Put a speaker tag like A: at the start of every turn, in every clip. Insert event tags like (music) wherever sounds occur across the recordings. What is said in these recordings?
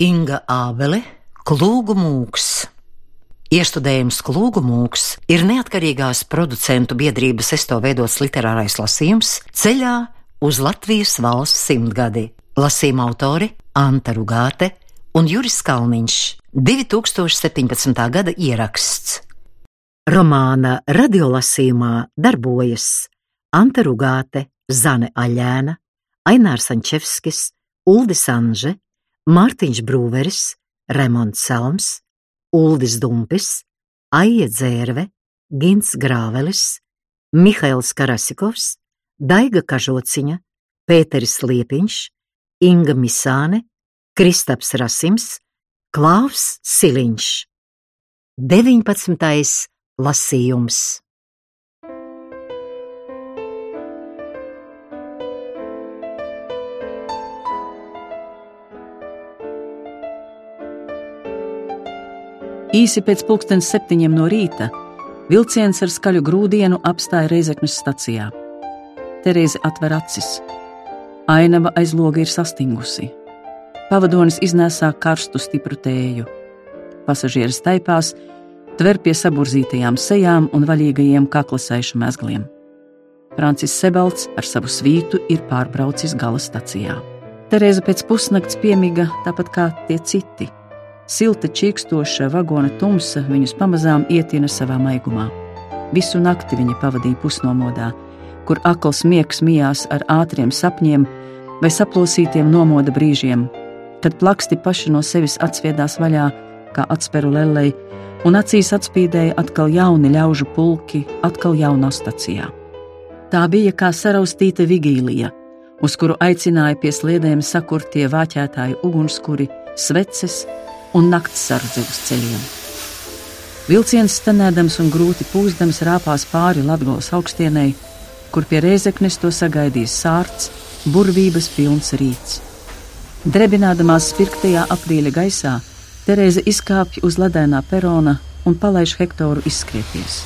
A: Inga Ābele, Klūgu mūks. Iestudējums Klūgu mūks ir neatkarīgās producentu biedrības esto veidots literārais lasījums ceļā uz Latvijas valsts simtgadi. Lasījuma autori Anta Rugāte un Juris Kalniņš 2017. gada ieraksts. Romāna radiolasījumā darbojas Anta Rugāte, Zane Aļēna, Ainārs Ančevskis, Uldis Anže, Mārtiņš Brūveris, Remonds Selms, Uldis Dumpis, Aija Dzērve, Gins Grāvelis, Mihails Karasikovs, Daiga Kažociņa, Pēteris Liepiņš, Inga Misāne, Kristaps Rasims, Klaus Siliņš. 19. lasījums.
B: Īsi pēc pulkstens septiņiem no rīta vilciens ar skaļu grūdienu apstāja Reizeknas stacijā. Terēze atver acis. Ainava aiz loga ir sastingusi. Pavadonis iznēsā karstu, stipru tēju. Pasažieris taipās, tver pie saburzītajām sejām un vaļīgajiem kaklasaišu mezgliem. Francis Sebalts ar savu svītu ir pārbraucis gala stacijā. Terēza pēc pusnakts piemiga tāpat kā tie citi Silta, čīkstoša vagona tumsa viņus pamazām ietina savā maigumā. Visu nakti viņa pavadīja pusnomodā, kur akls miegs mijās ar ātriem sapņiem vai saplosītiem nomoda brīžiem, kad plaksti paši no sevis atsviedās vaļā, kā atsperu lelei, un acīs atspīdēja atkal jauni ļaužu pulki, atkal jaunā stacijā. Tā bija kā saraustīta vigīlija, uz kuru aicināja pie sliedēm sakurtie vāķētāji ugunskuri, sveces un nakts sardzi uz ceļiem. Vilciens stenēdams un grūti pūzdams rāpās pāri Latvijas augstienei, kur pie reizeknes to sagaidīs sārts, burvības pilns rīts. Drebinādamās spirktajā aprīļa gaisā, Terēze izkāpj uz ledēnā perona un palaiž Hektoru izskrieties.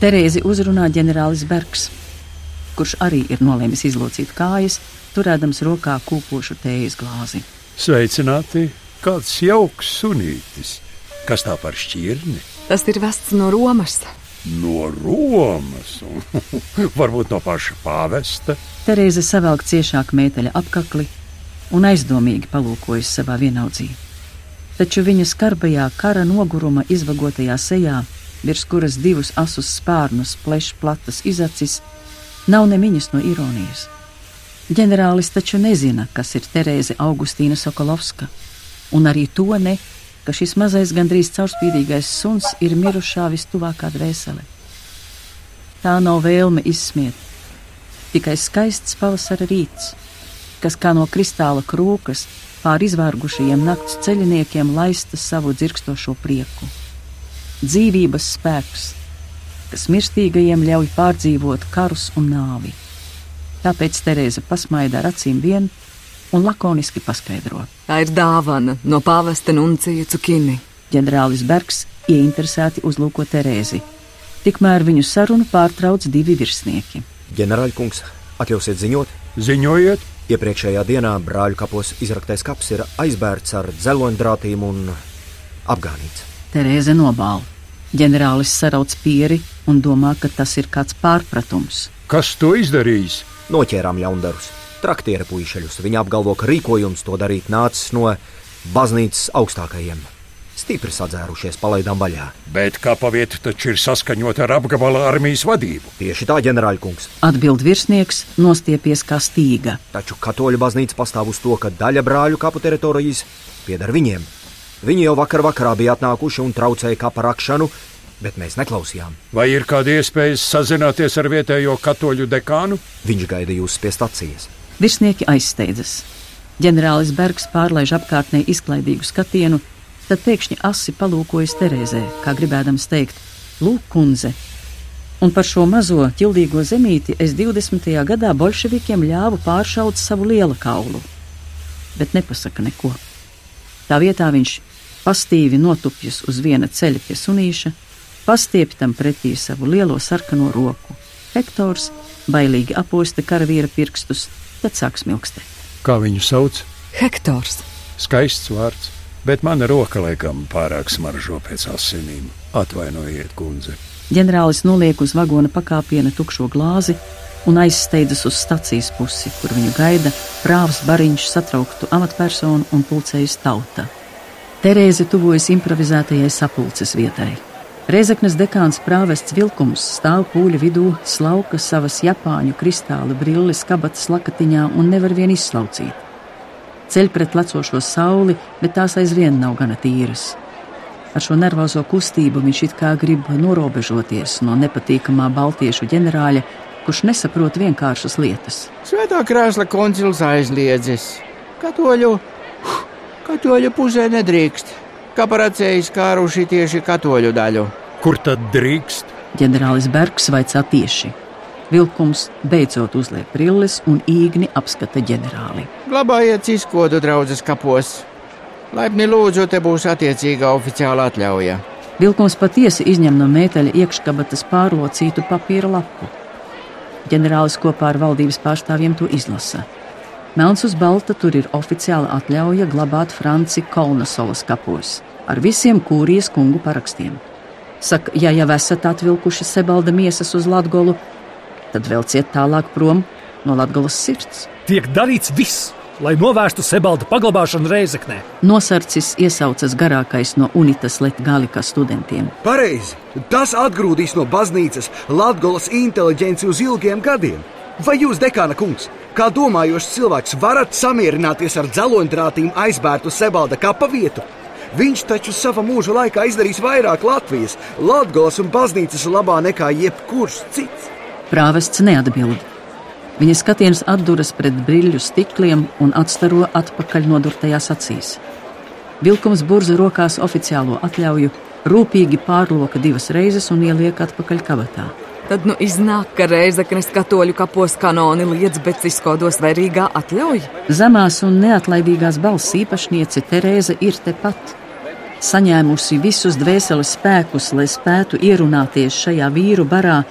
B: Terēzi uzrunā ģenerālis Bergs, kurš arī ir nolēmis izlocīt kājas, turēdams rokā kūpošu tējas glāzi.
C: Sveicināti! Kāds jauks sunītis. Kas tā par šķirni?
D: Tas ir vests no Romas.
C: No Romas, (laughs) varbūt no paša pāvesta.
B: Terēze savelk ciešāk mēteļa apakli un aizdomīgi palūkojas savā vienaudzī. Taču viņa skarbajā kara noguruma izvagotajā sejā, virs kuras divus asus spārnus pleš platas izacis, nav nemiņas no ironijas. Ģenerālis taču nezina, kas ir Terēze Augustīna Sokolovska un arī to ne, ka šis mazais, gandrīz caurspīdīgais suns ir mirušā vistuvākā dvēsele. Tā nav vēlme izsmiet, tikai skaists pavasara rīts, kas kā no kristāla krūkas pār izvārgušajiem nakts ceļiniekiem laista savu dzirkstošo prieku. Dzīvības spēks, kas mirstīgajiem ļauj pārdzīvot karus un nāvi. Tāpēc Terēza pasmaida ar acīm vienu un lakoniski paskaidro.
D: Tā ir dāvana no pāvesta Nuncija Cukini.
B: Ģenerālis Bergs ieinteresēti uzlūko Terēzi. Tikmēr viņu sarunu pārtrauc divi virsnieki.
E: Ģenerāļkungs, atļausiet ziņot?
C: Ziņojiet!
E: Iepriekšējā dienā brāļu kapos izraktais kaps ir aizbērts ar dzeloņdrātīm un apgānīts.
B: Terēze nobāla. Ģenerālis sarauc pieri un domā, ka tas ir kāds pārpratums.
C: Kas to izdarījis?
E: Noķērām ļaundarus traktiera puišeļus. Viņi apgalvo, ka rīkojums to darīt nācis no baznīcas augstākajiem. Stipri sadzērušies, palaidām vaļā.
C: Bet kā pavieta taču ir saskaņota ar apgabala armijas vadību?
E: Tieši tā, ģenerāļkungs.
B: Atbild virsnieks, nostiepies kā stīga.
E: Taču katoļu baznīca pastāv uz to, ka daļa brāļu kapu teritorijas pieder viņiem. Viņi jau vakar vakarā bija atnākuši un traucēja kapa rakšanu, bet mēs neklausījām.
C: Vai ir kāda iespēja sazināties ar vietējo katoļu dekānu?
E: Viņš gaida jūs pie stacijas.
B: Virsnieki aizsteidzas. Ģenerālis Bergs pārlaiž apkārtnē izklaidīgu skatienu, tad pēkšņi asi palūkojas Terēzē, kā gribēdams teikt: Lūk, kundze! Un par šo mazo ķildīgo zemīti es 20. gadā bolševikiem ļāvu pāršaut savu lielu kaulu. Bet nepasaka neko. Tā vietā viņš pastīvi notupjas uz viena ceļa pie sunīša, pastiep tam pretī savu lielo sarkano roku. Hektors bailīgi aposta karavīra pirkstus, tad sāk smilkstēt.
C: Kā viņu sauc?
D: Hektors.
C: Skaists vārds, bet mana roka laikam pārāk smaržo pēc asinīm. Atvainojiet, kundze.
B: Ģenerālis noliek uz vagona pakāpiena tukšo glāzi un aizsteidzas uz stacijas pusi, kur viņu gaida prāvs bariņš, satrauktu amatpersonu un pulcējas tauta. Terēze tuvojas improvizētajai sapulces vietai. Reizeknas dekāns prāvests vilkums stāv pūļa vidū, slauka savas japāņu kristāla brilles kabatas lakatiņā un nevar vien izslaucīt. Ceļ pret lecošo sauli, bet tās aizvien nav gana tīras. Ar šo nervozo kustību viņš it kā grib norobežoties no nepatīkamā baltiešu ģenerāļa, kurš nesaprot vienkāršas lietas.
F: Svētā krēsla koncils aizliedzis. Katoļu, katoļu pusē nedrīkst. Kaparacējs kāruši tieši katoļu daļu.
C: Kur tad drīkst?
B: Ģenerālis Bergs vaicā tieši. Vilkums beidzot uzliek brilles un īgni apskata ģenerāli.
F: Glabājiet ciskodu draudzes kapos. Laipni lūdzu, te būs attiecīga oficiāla atļauja.
B: Vilkums patiesi izņem no mēteļa iekškabatas pārlocītu papīra lapu. Ģenerālis kopā ar valdības pārstāvjiem to izlasa. Melns uz balta tur ir oficiāla atļauja glabāt Franci Kolnasolas kapos ar visiem kūrijas kungu parakstiem. Saka, ja jau esat atvilkuši sebalda miesas uz Latgolu, tad vēl ciet tālāk prom no Latgolas sirds.
G: Tiek darīts viss, lai novērstu sebalda paglabāšanu Reizeknē.
B: Nosarcis iesaucas garākais no Unitas Latvijas studentiem.
E: Pareizi! Tas atgrūdīs no baznīcas Latvijas inteligenci uz ilgiem gadiem. Vai jūs, dekāna kungs, kā domājošs cilvēks, varat samierināties ar dzeloņdrātīm aizbērtu Sebalda kapa vietu? Viņš taču savā mūža laikā izdarīs vairāk Latvijas, Latvijas un baznīcas labā nekā jebkurš cits.
B: Prāvests neatbild. Viņa skatiens atduras pret brīļu stikliem un atstaro atpakaļ nodurtajās acīs. Vilkums burza rokās oficiālo atļauju, rūpīgi pārloka divas reizes un ieliek atpakaļ kabatā.
D: Tad nu iznāk, ka Reizeknas katoļu kapos kanoni liedz, bet izkodos vai Rīgā atļauj.
B: Zemās un neatlaidīgās balss īpašniece Terēza ir tepat. Saņēmusi visus dvēseles spēkus, lai spētu ierunāties šajā vīru barā,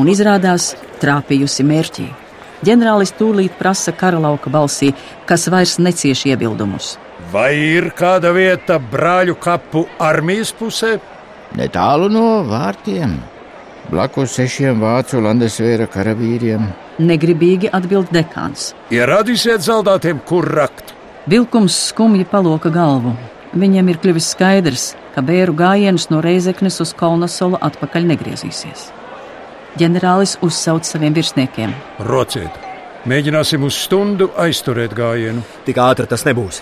B: un izrādās trāpījusi mērķī. Ģenerālis tūlīt prasa karalauka balsī, kas vairs necieš iebildumus.
C: Vai ir kāda vieta brāļu kapu armijas pusē?
F: Netālu no vārtiem, blakus sešiem vācu landesvēra karavīriem.
B: Negribīgi atbild dekāns.
C: Ierādīsiet zaldātiem, kur rakt.
B: Vilkums skumji paloka galvu. Viņam ir kļuvis skaidrs, ka bēru gājiens no Reizeknes uz Kolnasola atpakaļ negriezīsies. Ģenerālis uzsauc saviem virsniekiem.
C: Rociet! Mēģināsim uz stundu aizturēt gājienu.
E: Tik ātri tas nebūs.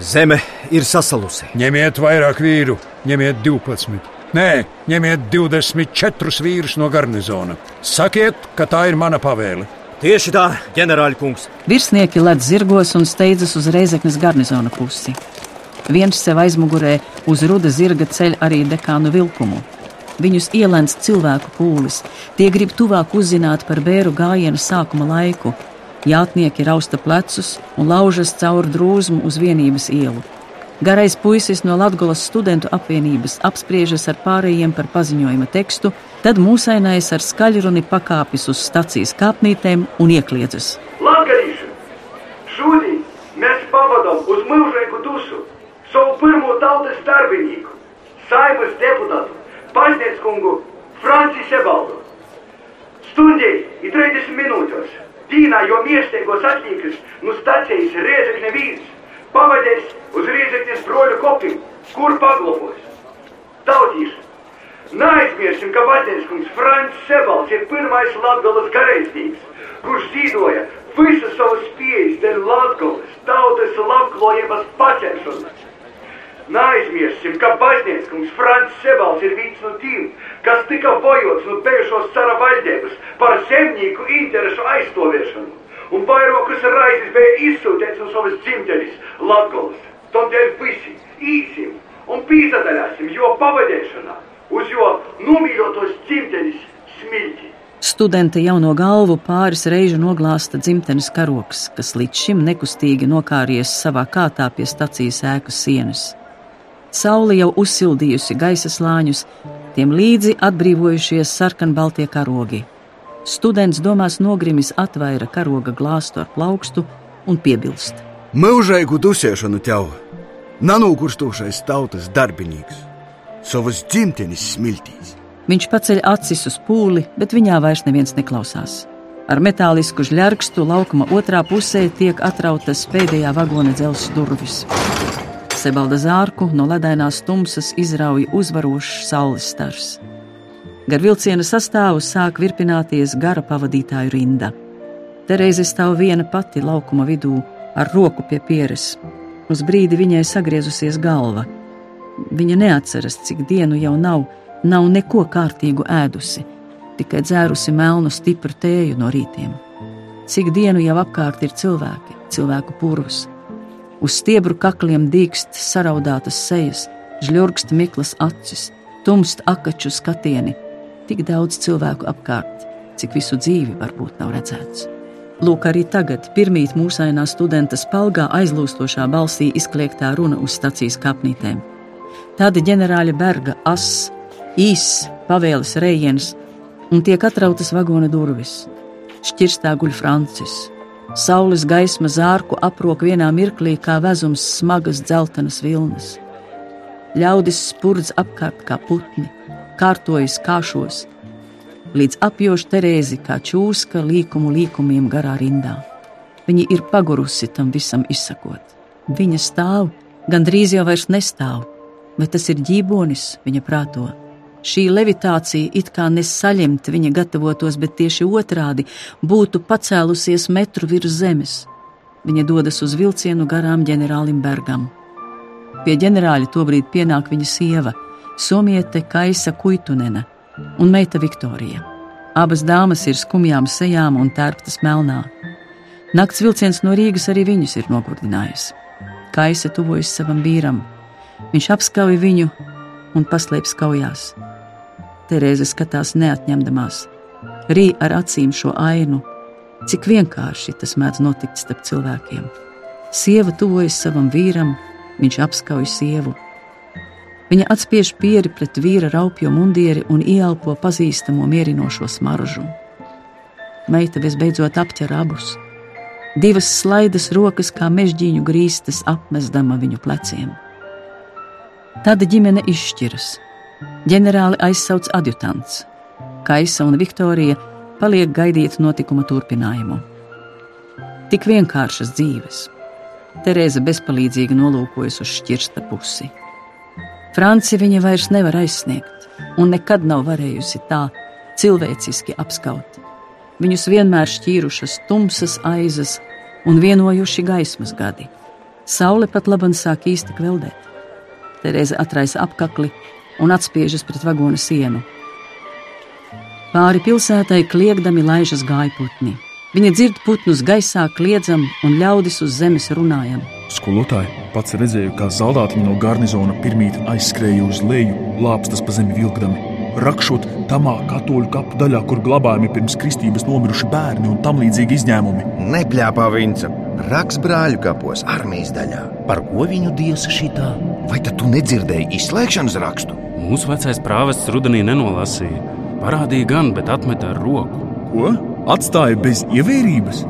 E: Zeme ir sasalusi.
C: Ņemiet vairāk vīru, ņemiet 12. Nē, ņemiet 24 vīrus no garnizona. Sakiet, ka tā ir mana pavēle.
E: Tieši tā, ģenerāļa kungs.
B: Virsnieki lec zirgos un steidzas uz Reizeknas garnizona pusi. Viens sev aizmugurē uz ruda zirga ceļ arī dekānu vilkumu. Viņus ielēns cilvēku pūlis. Tie grib tuvāk uzzināt par bēru gājienu sākuma laiku. Jātnieki rausta plecus un laužas caur drūzmu uz vienības ielu. Garais puisis no Latvijas studentu apvienības apspriežas ar pārējiem par paziņojuma tekstu, tad mūsainais ar skaļruni pakāpjas uz stacijas kāpnītēm un iekliedzas.
H: Latgalīši, šodien mēs pavadām uz mūžīgu dusu savu pirmo tautas darbinieku, saimas deputātu, pašnieckungu Franci Sebaldu. Stundē ir 30 minūtes. Dīnā jau miestiegos atlīkas no stacijas Riezekne vīrs pavadījis uz Riezeknes broļu kopiju, kur paglobos. Tautīši, neaizmirsim, ka Baļķinskungs Francis Sebalds ir pirmais Latgolas gareistīgs, kurš zīdoja visas savas spējas dēļ Latgolas tautas labklājības pacelšanas. Neaizmirsim, ka baznīckungs Francis Sebalds ir viens no tiem, kas tika bojots no bijušos cara valdības par zemnieku interesu aizstāvēšanu, un vairākas raizes bija izsūtīts no savas dzimtenes Latgolas. Tādēļ visi īsim un pīzadaļāsim jo pavadīšanā uz jo nomīļotos dzimtenes smilti.
B: Studenta jauno galvu pāris reižu noglāsta dzimtenes karoks, kas līdz šim nekustīgi nokāries savā kātā pie stacijas ēkas sienas. Saule jau uzsildījusi gaisa slāņus, tiem līdzi atbrīvojušies sarkanbaltie karogi. Students domās nogrimis atvaira karoga glāstu ar plaukstu un piebilst.
E: Mūžīgu dusēšanu tev, nanūkurstošais tautas darbinīgs, savas dzimtenes smiltīs.
B: Viņš paceļ acis uz pūli, bet viņā vairs neviens neklausās. Ar metālisku žļarkstu laukuma otrā pusē tiek atrautas pēdējā vagona dzelzs durvis. Sebalda zārku no ledainās tumsas izrauj uzvarošs saules stars. Gar vilciena sastāvu sāk virpināties gara pavadītāju rinda. Terēze stāv viena pati laukuma vidū, ar roku pie pieres. Uz brīdi viņai sagriezusies galva. Viņa neatceras, cik dienu jau nav, nav neko kārtīgu ēdusi, tikai dzērusi melnu stipru tēju no rītiem. Cik dienu jau apkārt ir cilvēki, cilvēku purvs. Uz stiebru kakliem dīkst saraudātas sejas, žļurkst miklas acis, tumst akaču skatieni. Tik daudz cilvēku apkārt, cik visu dzīvi varbūt nav redzēts. Lūk, arī tagad, pirmīt mūsainā studenta spalgā aizlūstošā balsī izkliegtā runa uz stacijas kapnītēm. Tāda ģenerāļa Berga ass, īss, pavēles rejiens, un tiek atrautas vagona durvis. Šķirstā guļ Francis. Saules gaisma zārku aprok vienā mirklī kā vezums smagas dzeltenas vilnas. Ļaudis spurdz apkārt kā putni, kārtojas kāšos, līdz apjoš Terēzi kā čūska līkumu līkumiem garā rindā. Viņa ir pagurusi tam visam izsakot. Viņa stāv, gandrīz jau vairs nestāv, bet tas ir ģībonis viņa prāto. Šī levitācija it kā nesaļemt viņa gatavotos, bet tieši otrādi būtu pacēlusies metru virs zemes. Viņa dodas uz vilcienu garām ģenerālim Bergam. Pie ģenerāļa tobrīd pienāk viņa sieva, Somiete Kaisa Kuitunena un meita Viktorija. Abas dāmas ir skumjām sejām un tērptas melnā. Nakts vilciens no Rīgas arī viņus ir nogurdinājis. Kaisa tuvojas savam vīram. Viņš apskauj viņu un paslēpjas kaujās. Terēze skatās neatņemdamās, rī ar acīm šo ainu, cik vienkārši tas mēdz notikt starp cilvēkiem. Sieva tuvojas savam vīram, viņš apskauj sievu Viņa atspiež pieri pret vīra raupjo mundieri un ieelpo pazīstamo mierinošo smaržu. Meita visbeidzot apķer abus. Divas slaidas rokas kā mežģīņu grīstas apmestama viņu pleciem. Tad ģimene izšķiras. Ģenerāli aizsauc adjutants. Kaisa un Viktorija paliek gaidīt notikuma turpinājumu. Tik vienkāršas dzīves. Terēza bezpalīdzīgi nolūkojas uz šķirsta pusi. Franci viņa vairs nevar aizsniegt, un nekad nav varējusi tā cilvēciski apskaut. Viņus vienmēr šķīrušas tumsas aizas un vienojuši gaismas gadi. Saule pat labam sāk īsti kveldēt. Terēze atraisa apakli un atspiežas pret vagona sienu. Pāri pilsētai kliegdami laižas gājputni. Viņa dzird putnus gaisā, kliedzam un ļaudis uz zemes runājam.
I: Skolotāji pats redzēju, kā zaldātiņi no garnizona pirmīt aizskrēja uz leju, lāpstas pa zemi vilkdami. Rakšot tamā katoļu kapu daļā, kur glabājami pirms kristības nomiruši bērni un tam līdzīgi izņēmumi.
J: Nepļāpā Vinca, raks brāļu kapos, armijas daļā. Par ko viņu diesa šitā? Vai tad tu nedzirdēji izslēgšanas rakstu?
K: Mūsu vecais prāvests rudenī nenolasīja. Parādīja gan, bet atmeta ar roku.
I: Ko? atstāja bez ievērības.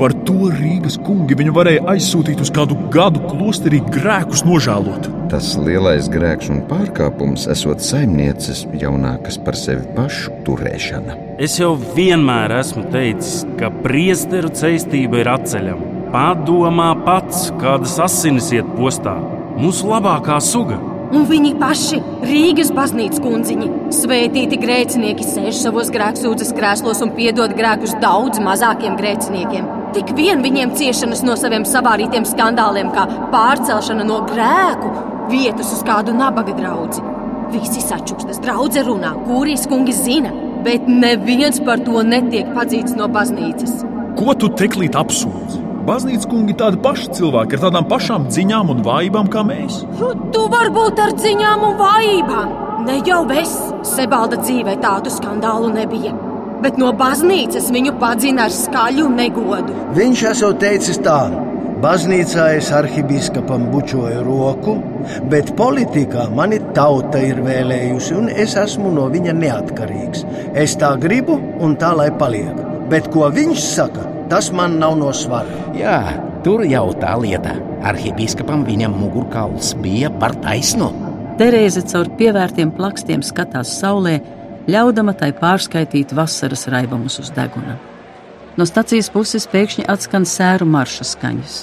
I: Par to Rīgas kungi viņu varēja aizsūtīt uz kādu gadu klosterī grēkus nožēlot.
J: Tas lielais grēks un pārkāpums esot saimnieces jaunākas par sevi pašu turēšana.
K: Es jau vienmēr esmu teicis, ka priesteru ceistība ir atceļama. Padomā pats, kādas asinis iet postā. Mūsu labākā suga
L: un viņi paši, Rīgas baznīcas kundziņi, svētīti grēcinieki, sēž savos grēksūdzes krēslos un piedod grēkus daudz mazākiem grēciniekiem. Tik vien viņiem ciešanas no saviem savārītiem skandāliem, kā pārcelšana no grēku vietas uz kādu nabaga draugu. Visi sačukstas, draudzē runā, kurijas kungi zina, bet neviens par to netiek padzīts no baznīcas.
I: Ko tu teklīt apsūdz? Baznīcas kungi tādi paši cilvēki ar tādām pašām ziņām un vājībām kā mēs.
L: Tu vari būt ar ziņām un vājībām. Ne jau es, Sebalda dzīvē tādu skandālu nebija. Bet no baznīcas viņu padzina ar skaļu negodu.
M: Viņš esot teicis tā, baznīcā es arhibīskapam bučoju roku, bet politikā mani tauta ir vēlējusi, un es esmu no viņa neatkarīgs. Es tā gribu, un tā lai paliek. Bet ko viņš saka, tas man nav no svara.
J: Jā,
N: Tur jau tā lieta. Arhibīskapam viņam mugurkauls bija par taisnu.
B: Terēze caur pievērtiem plakstiem skatās saulē, ļaudama tai pārskaitīt vasaras raibumus uz deguna. No stacijas puses pēkšņi atskan sēru marša skaņas.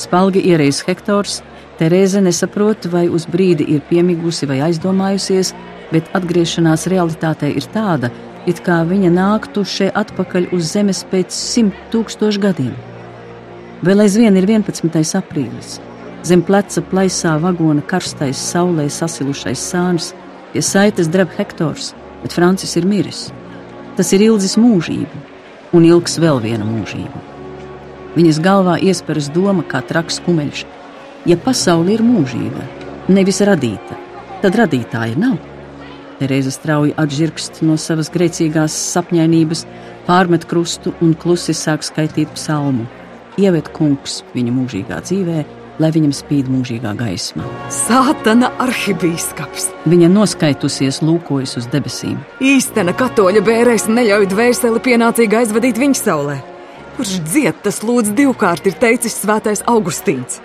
B: Spalgi ierējas Hektors, Terēze nesaprot, vai uz brīdi ir piemigusi vai aizdomājusies, bet atgriešanās realitātē ir tāda, it kā viņa nāktu šeit atpakaļ uz zemes pēc simt tūkstošu gadiem. Vēl aizvien ir 11. aprīlis. Zem pleca plaisā vagona karstais, saulē sasilušais sānis, pie saites dreb Hektors, bet Francis ir miris. Tas ir ilgs mūžību, un ilgs vēl viena mūžība. Viņas galvā iesperas doma kā traks kumeļš. Ja pasaule ir mūžīga, nevis radīta, tad radītāja nav. Terēza strauji atžirkst no savas grēcīgās sapņainības, pārmet krustu un klusi sāk skaitīt psalmu. Ieved kungs viņa mūžīgā dzīvē, lai viņam spīd mūžīgā gaisma.
D: Sātana arhibīskaps!
B: Viņa noskaitusies, lūkojas uz debesīm.
D: Īstena katoļa bērēs neļauj dvēseli pienācīgi aizvadīt viņa saulē. Kurš dzied, tas lūdz divkārt ir teicis svētais Augustīns.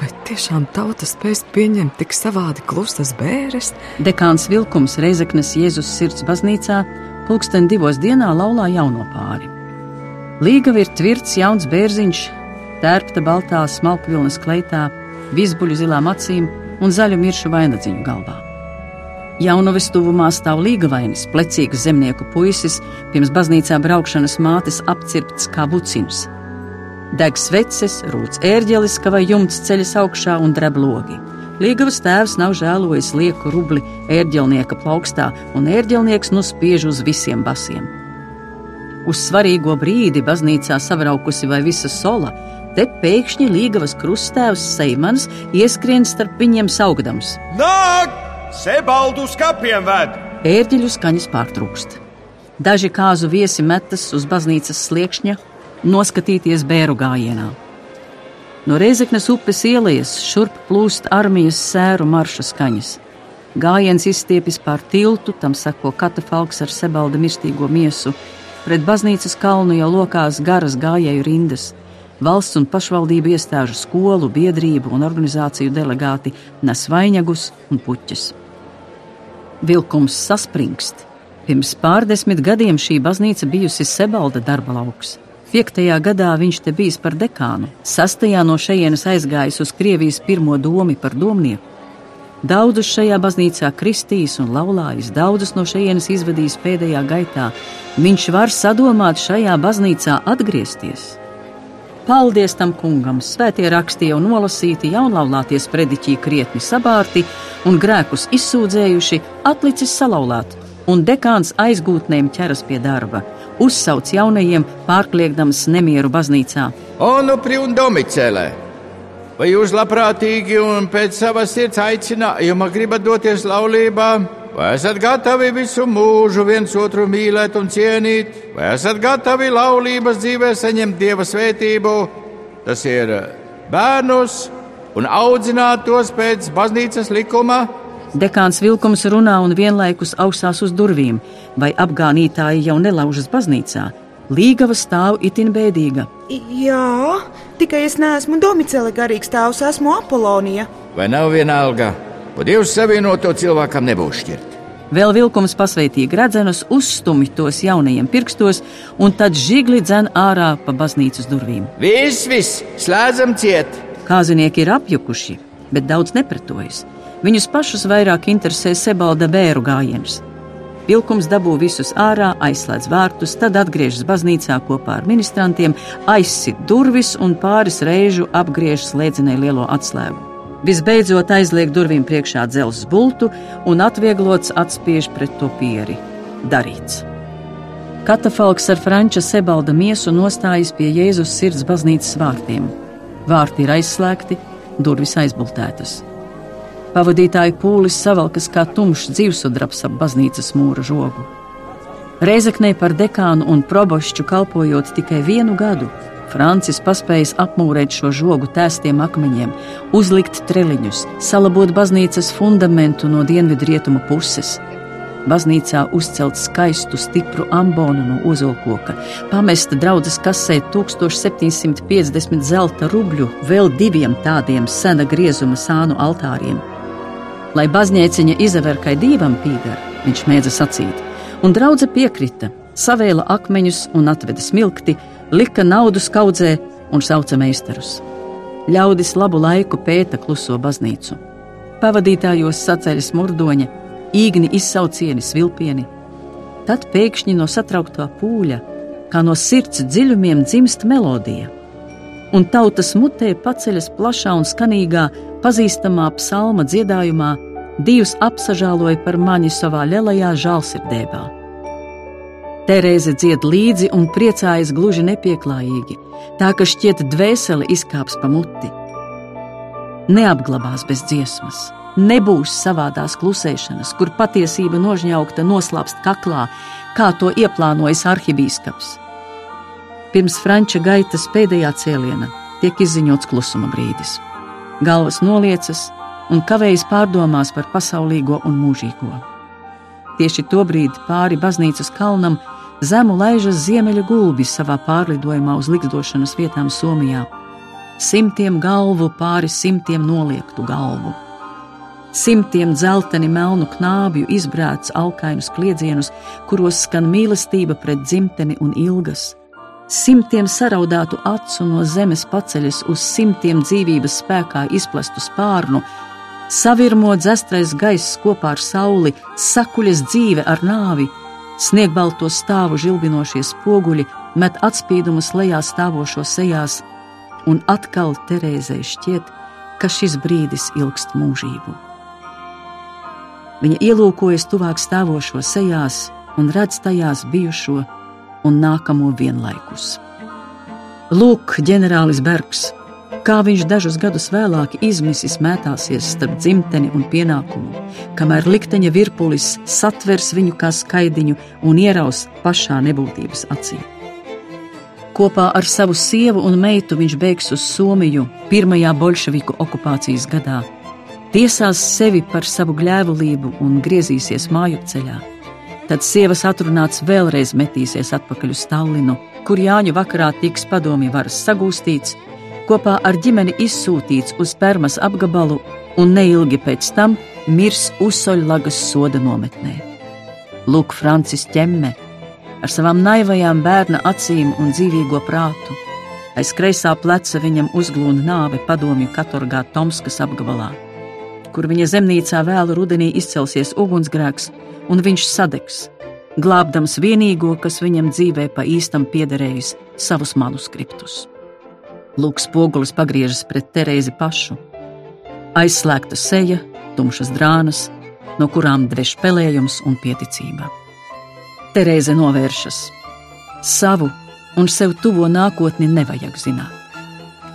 D: Vai tiešām tauta spēs pieņemt tik savādi klusas bēres?
B: Dekāns Vilkums Reizeknes Jēzus sirds baznīcā pulksten divos dienā laulā jauno pāri. Līgava ir tvirts jauns bērziņš, tērpta baltā smalkvilnas kleitā, visbuļu zilām acīm un zaļu miršu vainadziņu galvā. Jaunavis tuvumā stāv līgavainis, plecīgs zemnieku puisis, pirms baznīcā braukšanas mātes apcirpts kā bucins. Deg sveces, rūc ērģelis, ka vai jumts ceļas augšā un dreb logi. Līgavas tēvs nav žēlojis lieku rubli ērģelnieka plaukstā, un ērģelnieks nu spiež uz visiem basiem. Uz svarīgo brīdi baznīcā savraukusi vai visa sola, te pēkšņi Līgavas krustēvs Seimans ieskrien starp viņiem saugdams.
O: Nāk! Sebaldu uz kapiem ved!
B: Ērģeļu skaņas pārtrūkst. Daži kāzu viesi metas uz baznīcas sliekšņa, noskatīties bēru gājienā. No Reizeknas upes ielas šurp plūst armijas sēru marša skaņas. Gājiens izstiepjas pār tiltu, tam seko katafalks ar sebalda mirstīgo miesu. Pret baznīcas kalnu jau lokās garas gājēju rindas. Valsts un pašvaldību iestāžu skolu, biedrību un organizāciju delegāti nes vainagus un puķus. Vilkums saspringst. Pirms pārdesmit gadiem šī baznīca bijusi Sebalda darba lauks. Piektajā gadā viņš te bijis par dekānu, sastajā no šejienes aizgājis uz Krievijas pirmo domu par domnieku. Daudzus šajā baznīcā kristīs un laulājis, daudzus no šejienes izvadījis pēdējā gaitā. Viņš var sadomāt šajā baznīcā atgriezties. Paldies tam kungam! Svētie raksti jau nolasīti, jaunlaulāties prediķī krietni sabārti un grēkus izsūdzējuši, atlicis salauzāt, un dekāns aizgūtnēm ķeras pie darba, uzsauc jaunajiem, pārkliegdams nemieru baznīcā.
F: Onu pri un domicēlē! Vai jūs labprātīgi un pēc savas sirds aicinājuma gribat doties laulībā? Vai esat gatavi visu mūžu viens otru mīlēt un cienīt, vai esat gatavi laulības dzīvē saņemt dieva svētību? Tas ir bērnus un audzināt tos pēc baznīcas likuma.
B: Dekāns Vilkums runā un vienlaikus augstās uz durvīm, vai apgānītāji jau nelaužas baznīcā. Līgava stāv itin bēdīga.
P: Jā, tikai es neesmu domicēli garīgs tēvs, esmu Apolonija.
F: Vai nav vienalga? Pa Dievs savienoto cilvēkam nebūs šķirt.
B: Vēl vilkums pasveitīgi redzenus uzstumj tos jaunajiem pirkstos, un tad žigli dzen ārā pa baznīcas durvīm.
F: Viss, viss, slēdzam ciet!
B: Kāzinieki ir apjukuši, bet daudz nepratojas. Viņus pašus vairāk interesē sebalda bēru gājiens. Vilkums dabū visus ārā, aizslēdz vārtus, tad atgriežas baznīcā kopā ar ministrantiem, aizsit durvis un pāris reižu apgriež slēdzenē lielo atslēgu. Visbeidzot, aizliek durvīm priekšā dzelzs bultu un atvieglots atspiež pret to pieri. Darīts. Katafalks ar franča sebalda miesu nostājas pie Jēzus sirds baznīcas vārtiem. Vārti ir aizslēgti, durvis aizbultētas. Pavadītāju pūlis savalkas kā tumšs dzīvesudrabs ap baznīcas mūra žogu. Reizeknē par dekānu un probošķu kalpojot tikai vienu gadu, Francis paspējis apmūrēt šo žogu tēstiem akmeņiem, uzlikt treliņus, salabot baznīcas fundamentu no dienvidu rietumu puses. baznīcā uzcelt skaistu, stipru ambonu no ozolkoka, pamesta draudzes kasē 1750 zelta rubļu, vēl diviem tādiem sena griezuma sānu altāriem. Lai baznīciņa izaverkai divam pīdar, viņš mēdza sacīt, un draudze piekrita, savēla akmeņus un atveda smilkti, lika naudu skaudzē un sauca meistarus. Ļaudis labu laiku pēta kluso baznīcu. Pavadītājos saceļas murdoņa, īgni izsaucieni svilpieni. Tad pēkšņi no satrauktā pūļa, kā no sirds dziļumiem dzimst melodija, un tautas mutē paceļas plašā un skanīgā, pazīstamā psalma dziedājumā, divus apsažāloja par mani savā lielajā žālsirdībā. Terēze dzied līdzi un priecājas gluži nepieklājīgi, tā ka šķiet dvēseli izkāps pa muti. Neapglabās bez dziesmas, nebūs savādās klusēšanas, kur patiesība nožņaukta noslāpst kaklā, kā to ieplānojis arhibīskaps. Pirms franča gaitas pēdējā cēliena tiek izziņots klusuma brīdis. Galvas noliecas un kavējas pārdomās par pasaulīgo un mūžīgo. Tieši to brīdi pāri baznīcas kalnam zemu laižas ziemeļu gulbi savā pārlidojumā uz likdošanas vietām Somijā. Simtiem galvu pāri simtiem noliektu galvu. Simtiem dzelteni melnu knābju izbrāts alkainus kliedzienus, kuros skan mīlestība pret dzimteni un ilgas. Simtiem saraudātu acu no zemes paceļas uz simtiem dzīvības spēkā izplastu spārnu, savirmo dzestrais gaiss kopā ar sauli, sakuļas dzīve ar nāvi, sniegbalto stāvu žilbinošie spoguļi met atspīdumus lejā stāvošo sejās, un atkal Terēzei šķiet, ka šis brīdis ilgst mūžību. Viņa ielūkojas tuvāk stāvošo sejās un redz tajās bijušo un nākamo vienlaikus. Lūk, ģenerālis Bergs, kā viņš dažus gadus vēlāk izmisis mētāsies starp dzimteni un pienākumu, kamēr likteņa virpulis satvers viņu kā skaidiņu un ieraus pašā nebūtības acī. Kopā ar savu sievu un meitu viņš beigs uz Somiju pirmajā bolševiku okupācijas gadā, tiesās sevi par savu gļēvulību un griezīsies māju ceļā. Tad sievas atrunāts vēlreiz metīsies atpakaļ uz Stallinu, kur Jāņu vakarā tiks padomju varas sagūstīts, kopā ar ģimeni izsūtīts uz Permas apgabalu un neilgi pēc tam mirs Usoļlagas soda nometnē. Lūk, Francis ķemme ar savām naivajām bērna acīm un dzīvīgo prātu. Aiz kreisā pleca viņam uzglūna nāve padomju katorgā Tomskas apgabalā, kur viņa zemnīcā vēlu rudenī izcelsies ugunsgrēks, un viņš sadegs, glābdams vienīgo, kas viņam dzīvē pa īstam piederējis, savus manuskriptus. Lūk, spogulis pagriežas pret Terēzi pašu. Aizslēgta seja, tumšas drānas, no kurām dvež pelējums un pieticība. Terēze novēršas. Savu un sev tuvo nākotni nevajag zināt.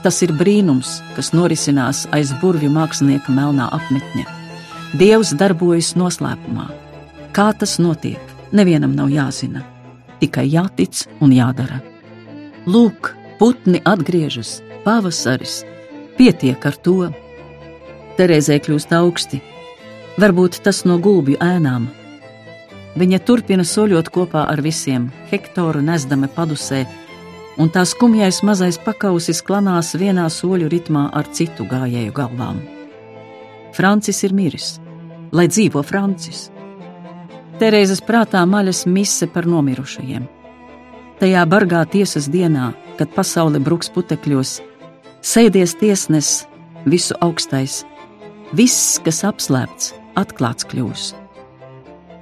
B: Tas ir brīnums, kas norisinās aiz burvju mākslinieka melnā apmetņa. Dievs darbojas noslēpumā. Kā tas notiek, nevienam nav jāzina, tikai jātic un jādara. Lūk, Putni atgriežas, pavasaris, pietiek ar to. Terēzē kļūst augsti, varbūt tas no gulbju ēnām. Viņa turpina soļot kopā ar visiem, hektāru nesdame padusē, un tās skumjais mazais pakausis klanās vienā soļu ritmā ar citu gājēju galvām. Francis ir miris, lai dzīvo Francis. Terēzes prātā maļas mise par nomirušajiem. Tajā bargā tiesas dienā kad pasaule bruks putekļos, sēdies tiesnes, visu augstais, viss, kas apslēpts, atklāts kļūs.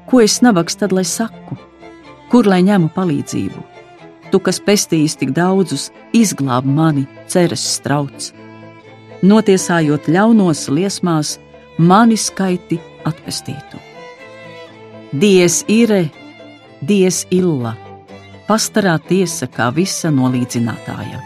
B: Ko es nabaks tad lai saku, kur lai ņemu palīdzību? Tu, kas pestījis tik daudzus, izglāb mani, ceres strauts. Notiesājot ļaunos liesmās, mani skaiti atpestītu. Dies ire, dies illa! Pastarā tiesa kā visa nolīdzinātāja.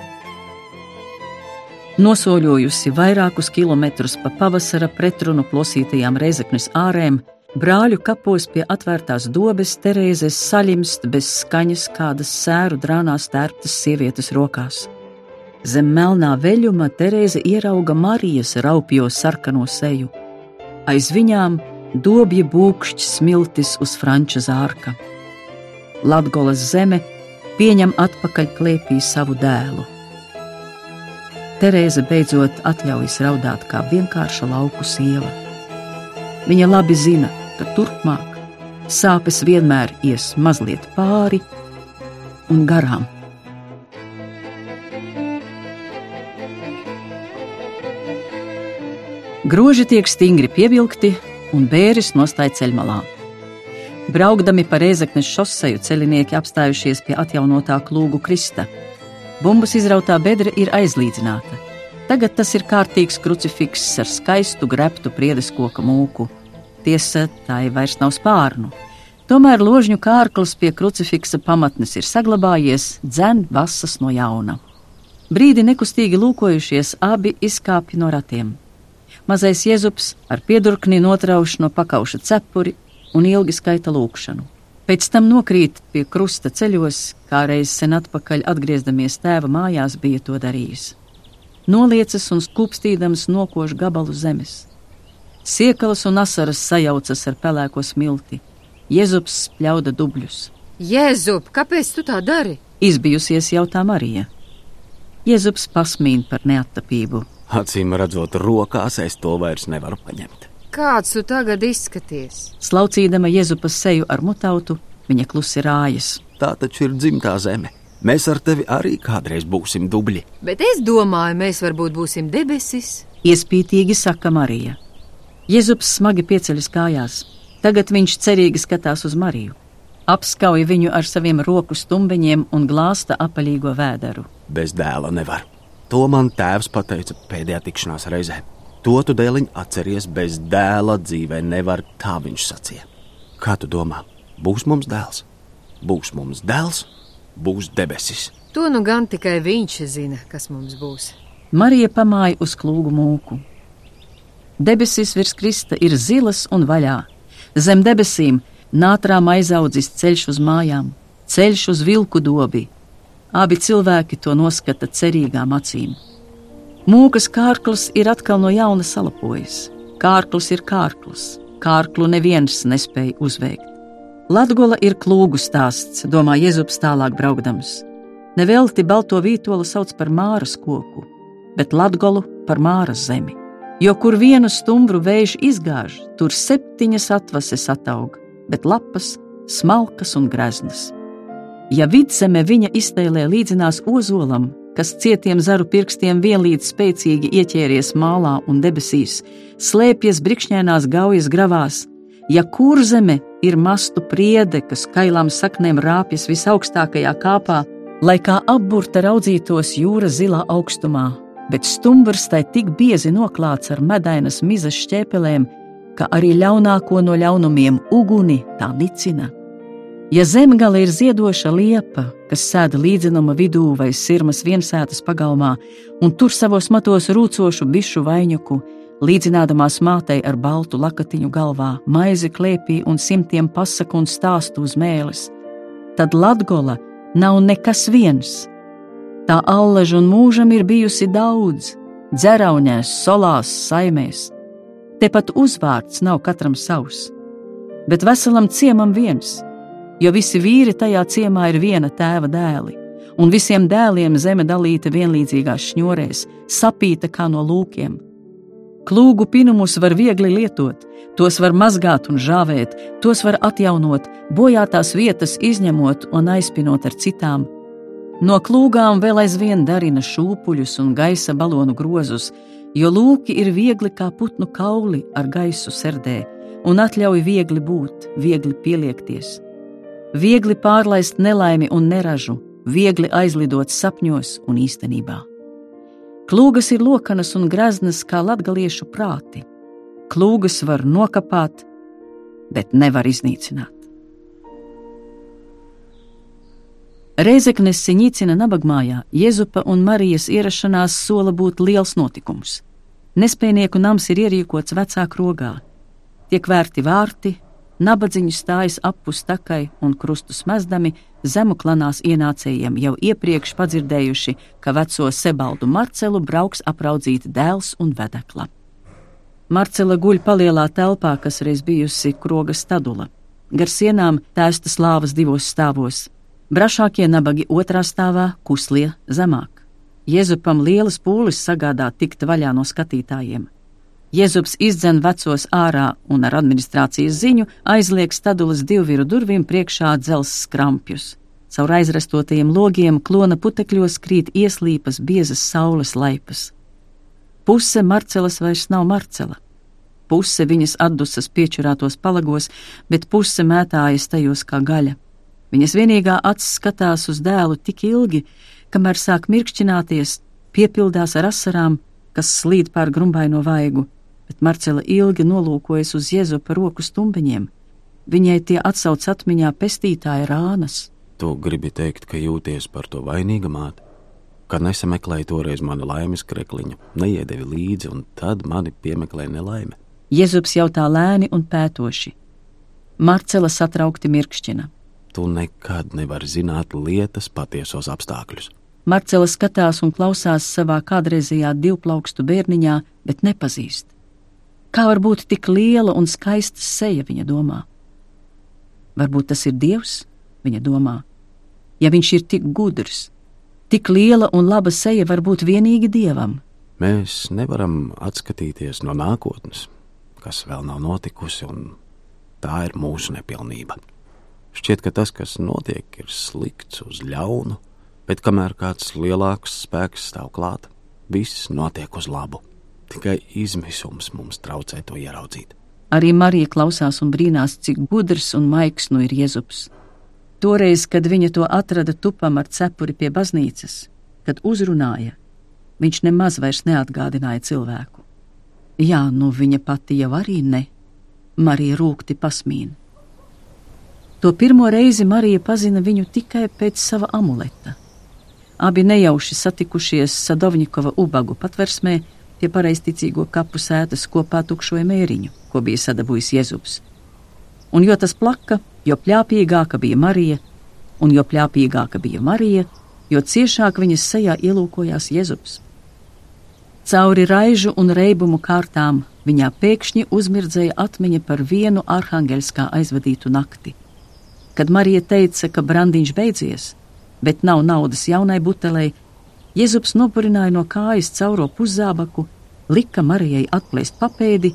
B: Nosoļojusi vairākus kilometrus pa pavasara pretrunu plosītajām reizeknes ārēm, brāļu kapos pie atvērtās dobes Terēzes saļimst bez skaņas kādas sēru drānās tērptas sievietes rokās. Zem melnā veļuma Terēze ierauga Marijas raupjo sarkano seju. Aiz viņām dobja būkšķis smiltis uz franča zārka. Latgolas zeme pieņem atpakaļ klēpī savu dēlu. Terēza beidzot atļaujas raudāt kā vienkārša lauku sieva. Viņa labi zina, ka turpmāk sāpes vienmēr ies mazliet pāri un garām. Groži tiek stingri pievilkti un bēris nostāja ceļmalā. Braukdami pa Rēzaknes šoseju ceļinieki apstājušies pie atjaunotā klūgu krista. Bumbas izrautā bedra ir aizlīdzināta. Tagad tas ir kārtīgs krucifiks ar skaistu greptu priedes koka mūku. Tiesa, tā ir vairs nav spārnu. Tomēr ložņu kārklis pie krucifiksa pamatnes ir saglabājies, dzen vasas no jauna. Brīdi nekustīgi lūkojušies, abi izkāpj no ratiem. Mazais jēzups ar piedurkni notrauš no pakauša cepuri un ilgi skaita lūkšanu. Pēc tam nokrīt pie krusta ceļos, kā reiz sen atpakaļ atgriezdamies tēva mājās, bija to darījis. Noliecas un skūpstīdams nokož gabalu zemes. Siekalas un asaras sajaucas ar pelēko smilti. Jēzus spļauda dubļus.
L: Jēzub, kāpēc tu tā dari?
B: Izbijusies jautā Marija. Jēzus pasmīn par neattapību.
Q: Acīm redzot, rokās es to vairs nevaru paņemt.
L: Kāds tu tagad izskaties?
B: Slaucīdama Jēzupas seju ar mutautu, viņa klusi rājas.
Q: Tā taču ir dzimtā zeme. Mēs ar tevi arī kādreiz būsim dubļi.
L: Bet es domāju, mēs varbūt būsim debesis.
B: Iespītīgi saka Marija. Jēzus smagi pieceļas kājās. Tagad viņš cerīgi skatās uz Mariju. Apskauj viņu ar saviem roku stumbiņiem un glāsta apaļīgo vēderu.
Q: Bez dēla nevar. To man tēvs pateica pēdējā tikšanās reizē. To tu dēliņ atceries, bez dēla dzīvē nevar, tā viņš sacīja. Kā tu domā, būs mums dēls? Būs mums dēls, būs debesis.
L: To nu gan tikai viņš zina, kas mums būs.
B: Marija pamāja uz klūgu mūku. Debesis virs krista ir zilas un vaļā. Zem debesīm nātrām aizaudzis ceļš uz mājām, ceļš uz vilku dobi. Abi cilvēki to noskata cerīgām acīm. Mūkas kārklis ir atkal no jauna salapojis. Kārklis ir kārklis, kārklu neviens nespēja uzveikt. Latgola ir klūgu stāsts, domā Jēzus tālāk braukdams. Nevelti balto vītolu sauc par māras koku, bet Latgolu par māras zemi. Jo kur vienu stumbru vējš izgāž, tur septiņas atvases ataug, bet lapas smalkas un greznas. Ja vidzeme viņa iztēlē līdzinās ozolam, kas cietiem zaru pirkstiem vienlīdz spēcīgi ieķēries mālā un debesīs, slēpjas brikšņainās gaujas gravās, ja kurzeme ir mastu priede, kas kailām saknēm rāpjas visaugstākajā kāpā, lai kā apburta raudzītos jūras zilā augstumā, bet stumbrs tai tik biezi noklāts ar medainas mizas šķēpelēm, ka arī ļaunāko no ļaunumiem uguni tā nicina. Ja zemgale ir ziedoša liepa, kas sēda līdzenuma vidū vai sirmas viensētas pagalmā, un tur savos matos rūcošu bišu vaņuku, līdzinādamās mātei ar baltu lakatiņu galvā, maizi klēpī un simtiem pasaku un stāstu uz mēles, tad Latgola nav nekas viens. Tā allaža un mūžam ir bijusi daudz, dzeraunēs, solās, saimēs. Tepat uzvārds nav katram savs, bet veselam ciemam viens – jo visi vīri tajā ciemā ir viena tēva dēli, un visiem dēliem zeme dalīta vienlīdzīgās šņorēs, sapīta kā no lūkiem. Klūgu pinumus var viegli lietot, tos var mazgāt un žāvēt, tos var atjaunot, bojātās vietas izņemot un aizpinot ar citām. No klūgām vēl aizvien darina šūpuļus un gaisa balonu grozus, jo lūki ir viegli kā putnu kauli ar gaisu serdē un atļauj viegli būt, viegli pieliekties viegli pārlaist nelaimi un neražu, viegli aizlidot sapņos un īstenībā. Klūgas ir lokanas un greznas kā latgaliešu prāti. Klūgas var nokapāt, bet nevar iznīcināt. Reizeknes Siņicina nabagmājā Jēzupa un Marijas ierašanās sola būt liels notikums. Nespējnieku nams ir ierīkots vecā krogā. Tiek vērti vārti, Nabadzīņi stājas apus takai un krustus mezdami, zemu klanās ienācējiem jau iepriekš padzirdējuši, ka veco Sebaldu Marcelu brauks apraudzīt dēls un vedekla. Marcela guļ palielā telpā, kas reiz bijusi kroga stadula. Gar sienām tēstas lāvas divos stāvos. Brašākie nabagi otrā stāvā, kuslie zemāk. Jēzupam lielas pūles sagādā tikt vaļā no skatītājiem. Jēzus izdzen vecos ārā un ar administrācijas ziņu aizliek stadulas divviru durvīm priekšā dzels skrampjus. Caur aizrastotajiem logiem klona putekļos krīt ieslīpas biezas saules laipas. Puse Marcelas vairs nav Marcela. Puse viņas atdusas piečurātos palagos, bet puse mētājas tajos kā gaļa. Viņas vienīgā acis skatās uz dēlu tik ilgi, kamēr sāk mirkšķināties, piepildās ar asarām, kas slīd pār grumbaino vaigu, bet Marcela ilgi nolūkojas uz Jēzu par roku stumbiņiem. Viņai tie atsauc atmiņā pestītāja rānas.
Q: Tu gribi teikt, ka jūties par to vainīga māte? Kad nesameklēji toreiz manu laimes krekliņu, neiedevi līdzi, un tad mani piemeklēja nelaime.
B: Jēzus jautā lēni un pētoši. Marcela satraukti mirkšķina.
Q: Tu nekad nevari zināt lietas patiesos apstākļus.
B: Marcela skatās un klausās savā kādreizējā divplaukstu bērniņā, bet nepazīst. Kā var būt tik liela un skaista seja, viņa domā? Varbūt tas ir Dievs, viņa domā. Ja viņš ir tik gudrs, tik liela un laba seja var būt vienīgi Dievam.
Q: Mēs nevaram atskatīties no nākotnes, kas vēl nav notikusi, un tā ir mūsu nepilnība. Šķiet, ka tas, kas notiek, ir slikts uz ļaunu, bet kamēr kāds lielāks spēks stāv klāt, viss notiek uz labu. Tikai izmisums mums traucē to ieraudzīt.
B: Arī Marija klausās un brīnās, cik gudrs un maigs nu ir Jēzus. Toreiz, kad viņa to atrada tupam ar cepuri pie baznīcas, kad uzrunāja, viņš nemaz vairs neatgādināja cilvēku. Jā, nu viņa pati jau arī ne. Marija rūkti pasmīna. To pirmo reizi Marija pazina viņu tikai pēc sava amuleta. Abi nejauši satikušies Sadovņikova ubagu patversmē pie pareizticīgo kapu sētas kopā tukšoja mēriņu, ko bija sadabūjis Jēzus. Un jo tas plaka, jo pļāpīgāka bija Marija, un jo pļāpīgāka bija Marija, jo ciešāk viņas sejā ielūkojās Jēzus. Cauri raižu un reibumu kārtām viņā pēkšņi uzmirdzēja atmiņa par vienu arhangeļskā aizvadītu nakti. Kad Marija teica, ka brandiņš beidzies, bet nav naudas jaunai butelei, Jēzus nopurināja no kājas cauro puszābaku, lika Marijai atplēst papēdi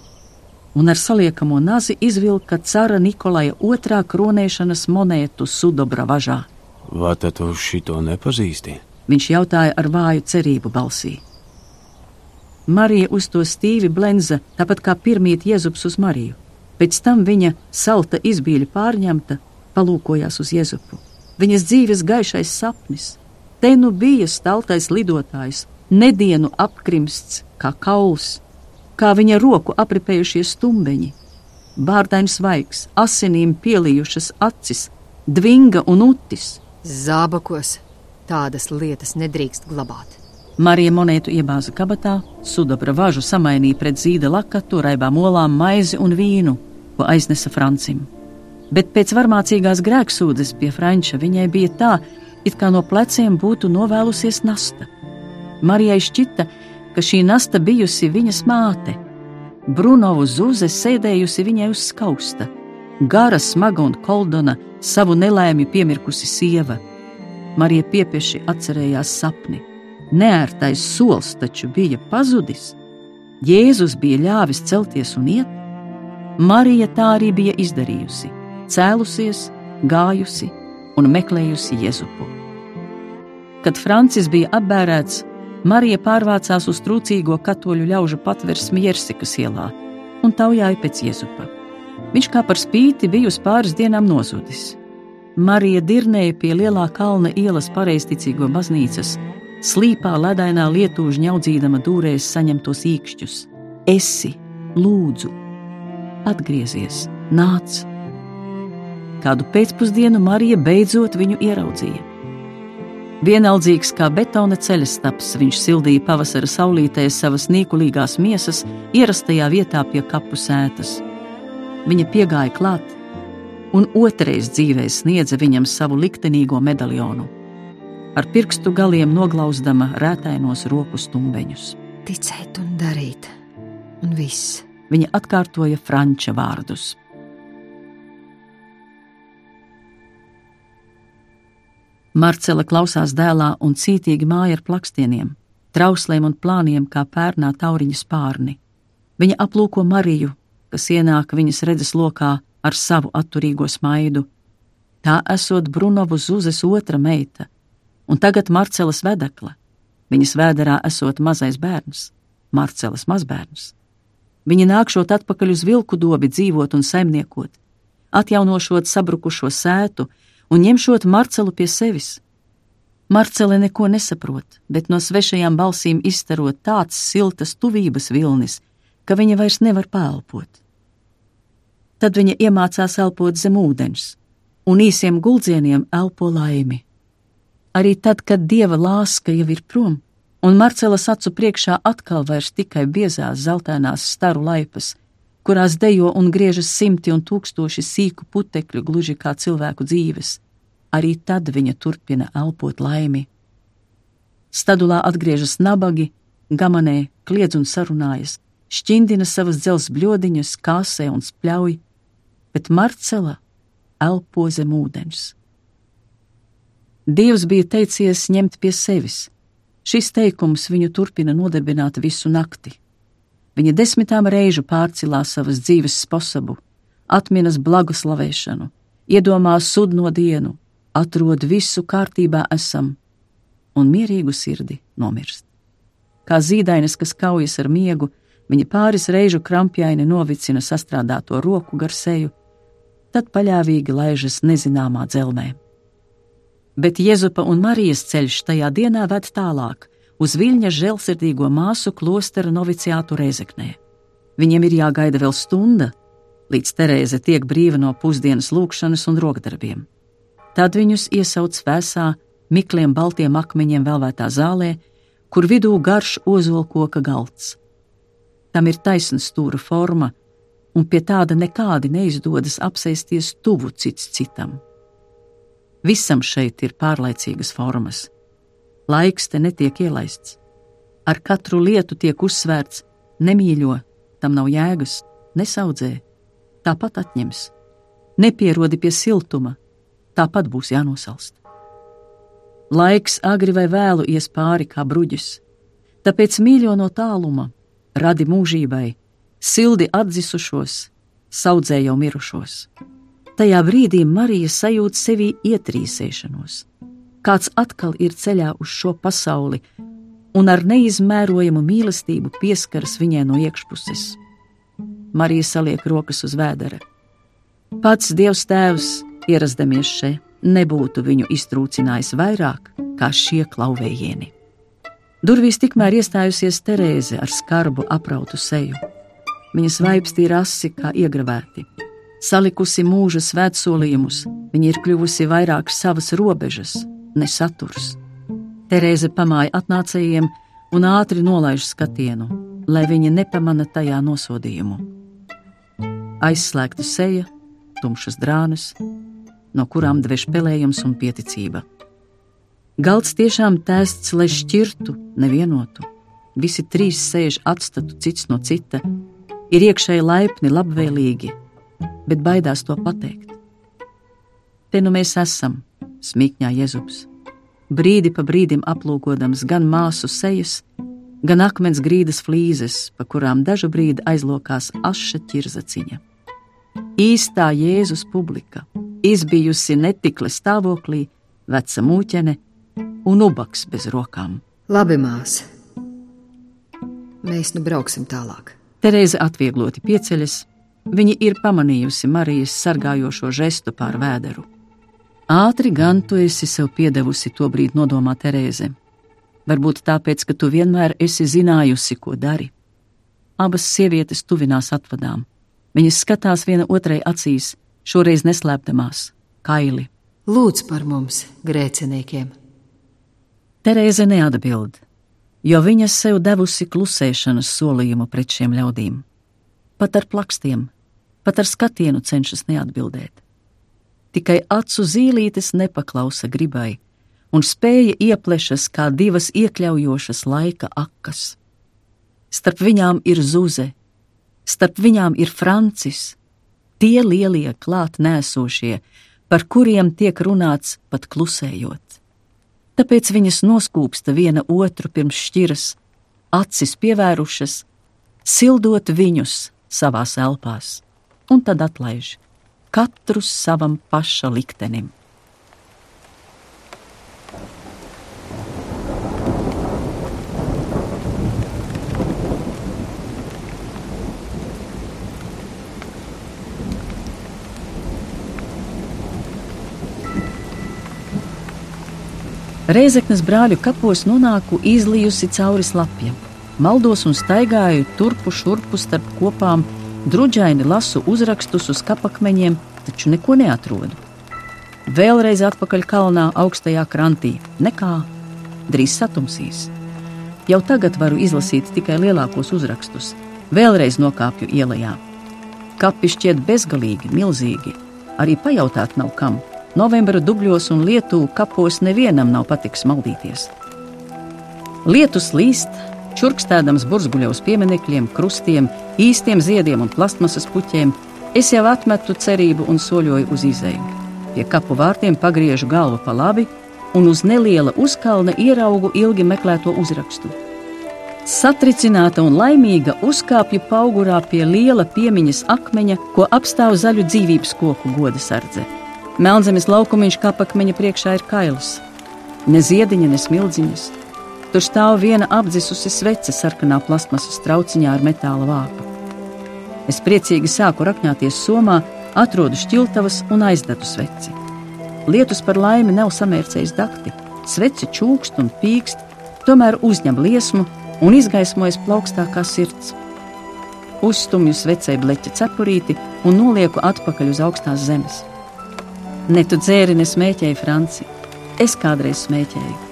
B: un ar saliekamo nazi izvilka cara Nikolaja otrā kronēšanas monētu sudobra važā.
Q: Vai tu šito nepazīsti?
B: Viņš jautāja ar vāju cerību balsī. Marija uz to stīvi blenza, tāpat kā pirmīt Jēzus uz Mariju. Pēc tam viņa salta izbīļa pārņemta, palūkojās uz Jēzupu. Viņas dzīves gaišais sapnis. Te nu bija staltais lidotājs, nedienu apkrimsts kā kauls, kā viņa roku apripējušie stumbeņi, bārdains vaigs, asinīm pielījušas acis, dvinga un utis.
R: Zābakos tādas lietas nedrīkst glabāt.
B: Marija monētu iebāza kabatā, sudabra važu samainīja pret zīda lakatu, raibām olām, maizi un vīnu, ko aiznesa Francim. Bet pēc varmācīgās grēksūdzes pie Franča viņai bija tā, it kā no pleciem būtu novēlusies nasta. Marijai šķita, ka šī nasta bijusi viņas māte. Brunovu zuze sēdējusi viņai uz skausta, gara, smaga un koldona, savu nelaimi piemirkusi sieva. Marija piepieši atcerējās sapni. Neērtais solis taču bija pazudis. Jēzus bija ļāvis celties un iet. Marija tā arī bija izdarījusi cēlusies, gājusi un meklējusi Jēzupu. Kad Francis bija apbērēts, Marija pārvācās uz trūcīgo katoļu ļaužu patversmi Jersikas ielā un taujāja pēc Jēzupa. Viņš kā par spīti bija uz pāris dienām nozudis. Marija dirnēja pie lielā kalna ielas pareizticīgo baznīcas, slīpā ledainā lietūža ņaudzīdama dūrēs saņemtos īkšķus. Esi, lūdzu, atgriezies, nāc! Kādu pēcpusdienu Marija beidzot viņu ieraudzīja. Vienaldzīgs kā betona ceļa staps, viņš sildīja pavasara saulītē savas nīkulīgās miesas ierastajā vietā pie kapu sētas. Viņa piegāja klāt un otrais dzīvē sniedza viņam savu liktenīgo medaļonu, ar pirkstu galiem noglauzdama rētainos roku stumbeņus.
R: Ticēt un darīt, un viss
B: viņa atkārtoja franča vārdus. Marcela klausās dēlā un cītīgi māja ar plakstieniem, trauslēm un plāniem kā pērnā tauriņa spārni. Viņa aplūko Mariju, kas ienāk viņas redzes lokā ar savu atturīgo smaidu. Tā esot Brunovu Zuzes otra meita, un tagad Marcelas vedekla. Viņas vēderā esot mazais bērns, Marcelas mazbērns. Viņa nākšot atpakaļ uz vilku dobi dzīvot un saimniekot, atjaunošot sabrukušo sētu un ņemšot Marcelu pie sevis. Marcele neko nesaprot, bet no svešajām balsīm izstarot tāds siltas tuvības vilnis, ka viņa vairs nevar pēlpot. Tad viņa iemācās elpot zem ūdens, un īsiem guldzieniem elpo laimi. Arī tad, kad dieva lāska jau ir prom, un Marcelas acu priekšā atkal vairs tikai biezās zeltainās staru laipas, kurās dejo un griežas simti un tūkstoši sīku putekļu, gluži kā cilvēku dzīves. Arī tad viņa turpina elpot laimi. Stadulā atgriežas nabagi, gamanē, kliedz un sarunājas, šķindina savas dzelzs bļodiņas, kāsē un spļauj, bet Marcela elpo zem ūdens. Dievs bija teicies ņemt pie sevis. Šis teikums viņu turpina nodarbināt visu nakti. Viņa desmitām reižu pārcilās savas dzīves sposabu, atminas blagu slavēšanu, iedomās sudno dienu, atrod visu kārtībā esam un mierīgu sirdi nomirst. Kā zīdainis, kas kaujas ar miegu, viņa pāris reižu krampjaini novicina sastrādāto roku gar seju, tad paļāvīgi laižas nezināmā dzelmē. Bet Jēzupa un Marijas ceļš tajā dienā ved tālāk, uz Viļņas žēlsirdīgo māsu klostera noviciātu Reizeknē. Viņiem ir jāgaida vēl stunda, līdz Terēze tiek brīva no pusdienas lūkšanas un rokdarbiem. Tad viņus iesauc vēsā, mikliem baltiem akmeņiem velvētā zālē, kur vidū garš ozolkoka galds. Tam ir taisna stūra forma, un pie tāda nekādi neizdodas apsēsties tuvu cits citam. Visam šeit ir pārlaicīgas formas Laiks te netiek ielaists. Ar katru lietu tiek uzsvērts, nemīļo, tam nav jēgas, nesaudzē, tāpat atņems, nepierodi pie siltuma, tāpat būs jānosalst. Laiks agri vai vēlu ies pāri kā bruģis, tāpēc mīļo no tāluma, radi mūžībai, sildi atdzisušos, saudzē jau mirušos. Tajā brīdī Marija sajūt sevī ietrīsēšanos kāds atkal ir ceļā uz šo pasauli un ar neizmērojamu mīlestību pieskaras viņai no iekšpuses. Marija saliek rokas uz vēdera. Pats Dievs Tēvs, ierasdamies šeit, nebūtu viņu iztrūcinājis vairāk kā šie klauvējieni. Durvīs tikmēr iestājusies Terēze ar skarbu aprautu seju. Viņas vaipsti ir asi kā iegravēti. Salikusi mūža svētsolījumus, viņa ir kļuvusi vairāk savas robežas, ne saturs. Terēze pamāja atnācējiem un ātri nolaiž skatienu, lai viņi nepamana tajā nosodījumu. Aizslēgta seja, tumšas drānas, no kurām dvež pelējums un pieticība. Galds tiešām tēsts, lai šķirtu, nevienotu. Visi trīs sēž atstatu cits no cita, ir iekšēji laipni, labvēlīgi, bet baidās to pateikt. Te nu mēs esam, smīkņā Jēzus. Brīdi pa brīdim aplūkodams gan māsu sejas, gan akmens grīdas flīzes, pa kurām dažu brīdi aizlokās aša ķirzaciņa. Īstā Jēzus publika, izbijusi netikla stāvoklī, veca mūķene un ubaks bez rokām.
R: Labi, māsa, mēs nu brauksim tālāk.
B: Terēza atviegloti pieceļas, viņa ir pamanījusi Marijas sargājošo žestu pār vēderu. Ātri gan tu esi sev piedevusi to brīdi nodomā Terēze. Varbūt tāpēc, ka tu vienmēr esi zinājusi, ko dari. Abas sievietes tuvinās atvadām. Viņas skatās viena otrai acīs, šoreiz neslēpdamās, kaili.
R: Lūdz par mums, grēciniekiem!
B: Terēze neatbild, jo viņa sev devusi klusēšanas solījumu pret šiem ļaudīm. Pat ar plakstiem, pat ar skatienu cenšas neatbildēt tikai acu zīlītes nepaklausa gribai un spēja ieplešas kā divas iekļaujošas laika akas. Starp viņām ir zuze, Starp viņām ir Francis, tie lielie klāt nēsošie, par kuriem tiek runāts pat klusējot. Tāpēc viņas noskūpsta viena otru pirms šķiras, acis pievērušas, sildot viņus savās elpās, un tad atlaiž katru savam paša liktenim. Reizeknas brāļu kapos nonāku izlijusi cauri slapjiem. Maldos un staigāju turpu šurpu starp kopām, druģaini lasu uzrakstus uz kapakmeņiem, taču neko neatrodu. Vēlreiz atpakaļ kalnā, augstajā krantī. Nekā, drīz satumsīs. Jau tagad varu izlasīt tikai lielākos uzrakstus. Vēlreiz nokāpju ielā. Kapi šķiet bezgalīgi, milzīgi. Arī pajautāt nav kam. Novembra dubļos un lietu kapos nevienam nav patiks maldīties. Lietus līst, čurkstēdams burzguļos pieminekļiem, krustiem, īstiem ziediem un plastmasas puķiem, es jau atmetu cerību un soļoju uz izēju. Pie kapu vārtiem pagriežu galvu pa labi un uz neliela uzkalna ieraugu ilgi meklēto uzrakstu. Satricināta un laimīga uzkāpju augurā pie liela piemiņas akmeņa, ko apstāv zaļu dzīvības koku goda sardze. Melnzemes laukumiņš kapakmeņa priekšā ir kails. Ne ziediņa, ne smildziņas. Tur stāv viena apdzisusi svece sarkanā plasmasas trauciņā ar metāla vāku. Es priecīgi sāku rakņāties somā, atrodu šķiltavas un aizdatu sveci. Lietus par laimi nav samērcējis dakti. Sveci čūkst un pīkst, tomēr uzņem liesmu un izgaismojas plaukstākā sirds. Uzstumju svecei bleķa cepurīti un nolieku atpakaļ uz augstās zemes. Ne tu dzēri, ne smēķēji, Franci. Es kādreiz smēķēju.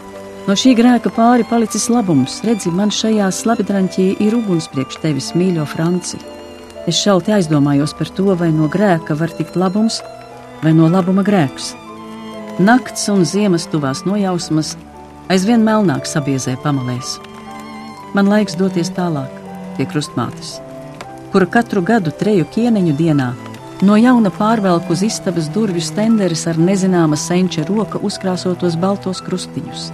B: No šī grēka pāri palicis labums. Redzi, man šajā slabidranķī ir uguns priekš tevis, mīļo Franci. Es šalti aizdomājos par to, vai no grēka var tikt labums, vai no labuma grēks. Nakts un ziemas tuvās nojausmas aizvien melnāk sabiezē pamalēs. Man laiks doties tālāk pie krustmātes, kura katru gadu treju ķieneņu dienā No jauna pārvelk uz istabas durvju stenderis ar nezināma senča roka uzkrāsotos baltos krustiņus.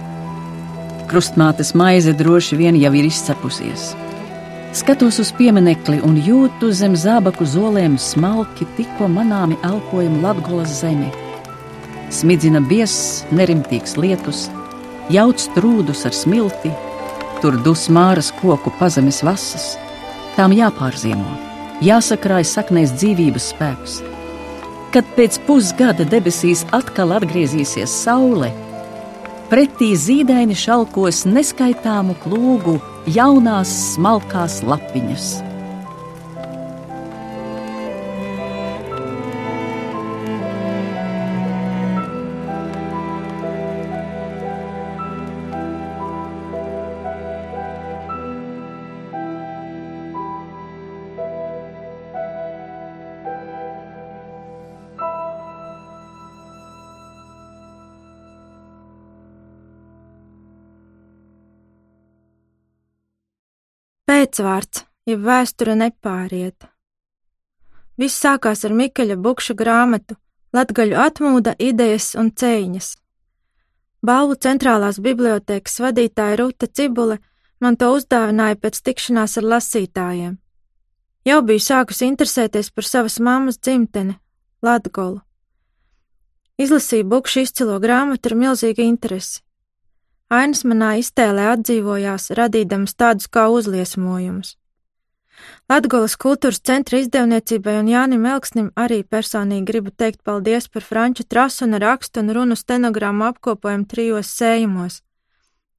B: Krustmātes maize droši vien jau ir izcepusies. Skatos uz pieminekli un jūtu zem zābaku zolēm smalki, tikko manāmi elpojumu Latvijas zemi. Smidzina biezs, nerimtīgs lietus, jauc trūdus ar smilti, tur dusmāras koku pazemes vasas, tām jāpārziemo jāsakrāj saknēs dzīvības spēks. Kad pēc pusgada debesīs atkal atgriezīsies saule, pretī zīdaini šalkos neskaitāmu klūgu jaunās smalkās lapiņas.
S: Pēcvārds, ja vēsture nepārieta. Viss sākās ar Mikaļa Bukša grāmatu Latgaļu atmūda, idejas un cēņas. Balvu centrālās bibliotēkas vadītāja Ruta Cibule man to uzdāvināja pēc tikšanās ar lasītājiem. Jau biju sākusi interesēties par savas mammas dzimteni, Latgolu. Izlasīju Bukša izcilo grāmatu ar milzīgu interesi. Ainas manā iztēlē atdzīvojās, radīdams tādus kā uzliesmojumus. Latgolas kultūras centra izdevniecībai un Jānim Elksnim arī personīgi gribu teikt paldies par franču trasuna rakstu un runu stenogrammu apkopojumu trijos sējumos.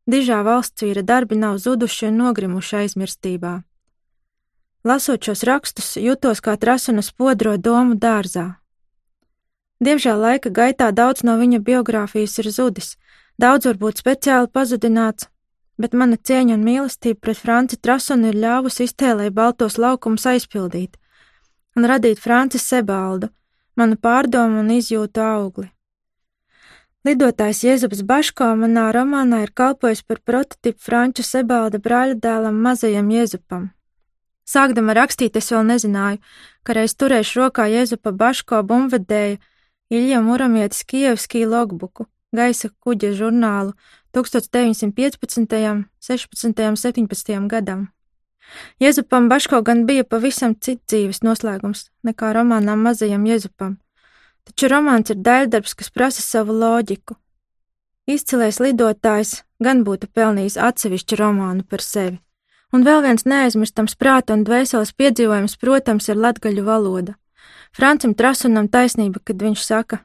S: Dižā valsts vīra darbi nav zuduši un nogrimuši aizmirstībā. Lasot šos rakstus, jutos kā trasuna spodro domu dārzā. Diemžēl laika gaitā daudz no viņa biogrāfijas ir zudis, Daudz varbūt speciāli pazudināts, bet mana cieņa un mīlestība pret Franci Trasonu ir ļāvusi iztēlē baltos laukumus aizpildīt un radīt Franci Sebaldu, manu pārdomu un izjūtu augli. Lidotājs Jēzus Baško manā romānā ir kalpojis par prototipu Franču Sebalda brāļa dēlam mazajam Jēzupam. Sākdama rakstīt, es vēl nezināju, ka reiz turēšu rokā Jēzupa Baško bumvedēja Ilja Muramietis Kievskī logbuku, gaisa kuģa žurnālu 1915., 16., 17. gadam. Jēzupam Baško gan bija pavisam cits dzīves noslēgums nekā romānam Mazajam Jēzupam, taču romāns ir daļdarbs, kas prasa savu loģiku. Izcilais lidotājs gan būtu pelnījis atsevišķu romānu par sevi. Un vēl viens neaizmirstams prāta un dvēseles piedzīvojums, protams, ir latgaļu valoda. Francim Trasunam taisnība, kad viņš saka,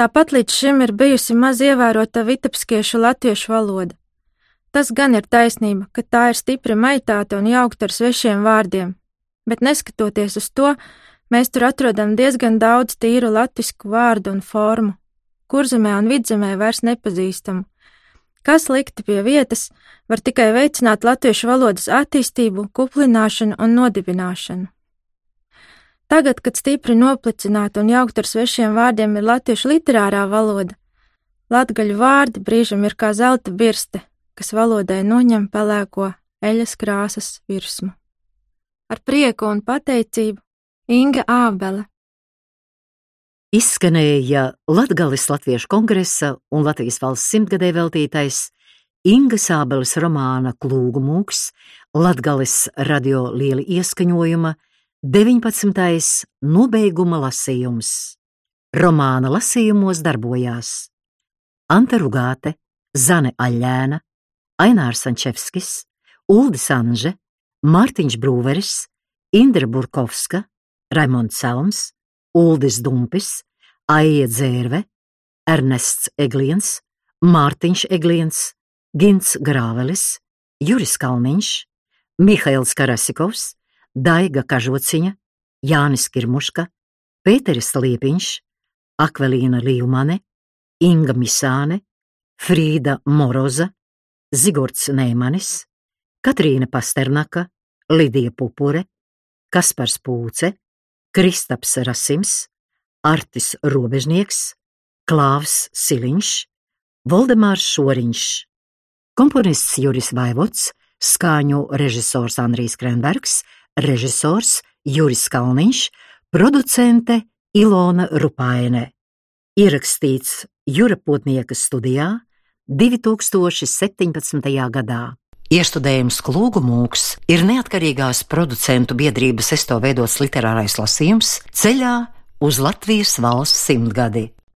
S: tāpat līdz šim ir bijusi maz ievērota vitapskiešu latviešu valoda. Tas gan ir taisnība, ka tā ir stipri maitāta un jaukta ar svešiem vārdiem, bet neskatoties uz to, mēs tur atrodam diezgan daudz tīru latviešu vārdu un formu, kurzemē un vidzemē vairs nepazīstamu. Kas likti pie vietas, var tikai veicināt latviešu valodas attīstību, kuplināšanu un nodibināšanu. Tagad, kad stipri noplicināta un jaukta ar svešiem vārdiem ir latviešu literārā valoda, latgaļu vārdi brīžam ir kā zelta birste, kas valodai noņem pelēko eļas krāsas virsmu. Ar prieku un pateicību Inga Ābele.
A: Izskanēja Latgales Latviešu kongresa un Latvijas valsts simtgadē veltītais Inga Sābeles romāna Klūgu mūks, Latgales radio lieli ieskaņojuma, 19. nobeiguma lasījums. Romāna lasījumos darbojās Anta Rugāte, Zane Aļēna, Ainārs Sančevskis, Uldis Anže, Mārtiņš Brūveris, Indra Burkovska, Raimonds Selms, Uldis Dumpis, Aija Dzērve, Ernests Egliens, Mārtiņš Egliens, Gins Grāvelis, Juris Kalniņš, Mihails Karasikovs, Daiga Kažociņa, Jānis Kirmuška, Pēteris Liepiņš, Akvelīna Līumane, Inga Misāne, Frīda Moroza, Zigords Neimanis, Katrīna Pasternaka, Lidija Pupure, Kaspars Pūce, Kristaps Rasims, Artis Robežnieks, Klāvs Siliņš, Voldemārs Šoriņš, komponists Juris Vaivots, skāņu režisors Andrijs Krenbergs, režisors Juris Kalniņš, producente Ilona Rupaine. Ierakstīts Jura Potnieka studijā 2017. gadā. Iestudējums Klūgumūks ir neatkarīgās producentu biedrības esto veidots literārais lasījums ceļā uz Latvijas valsts simtgadi.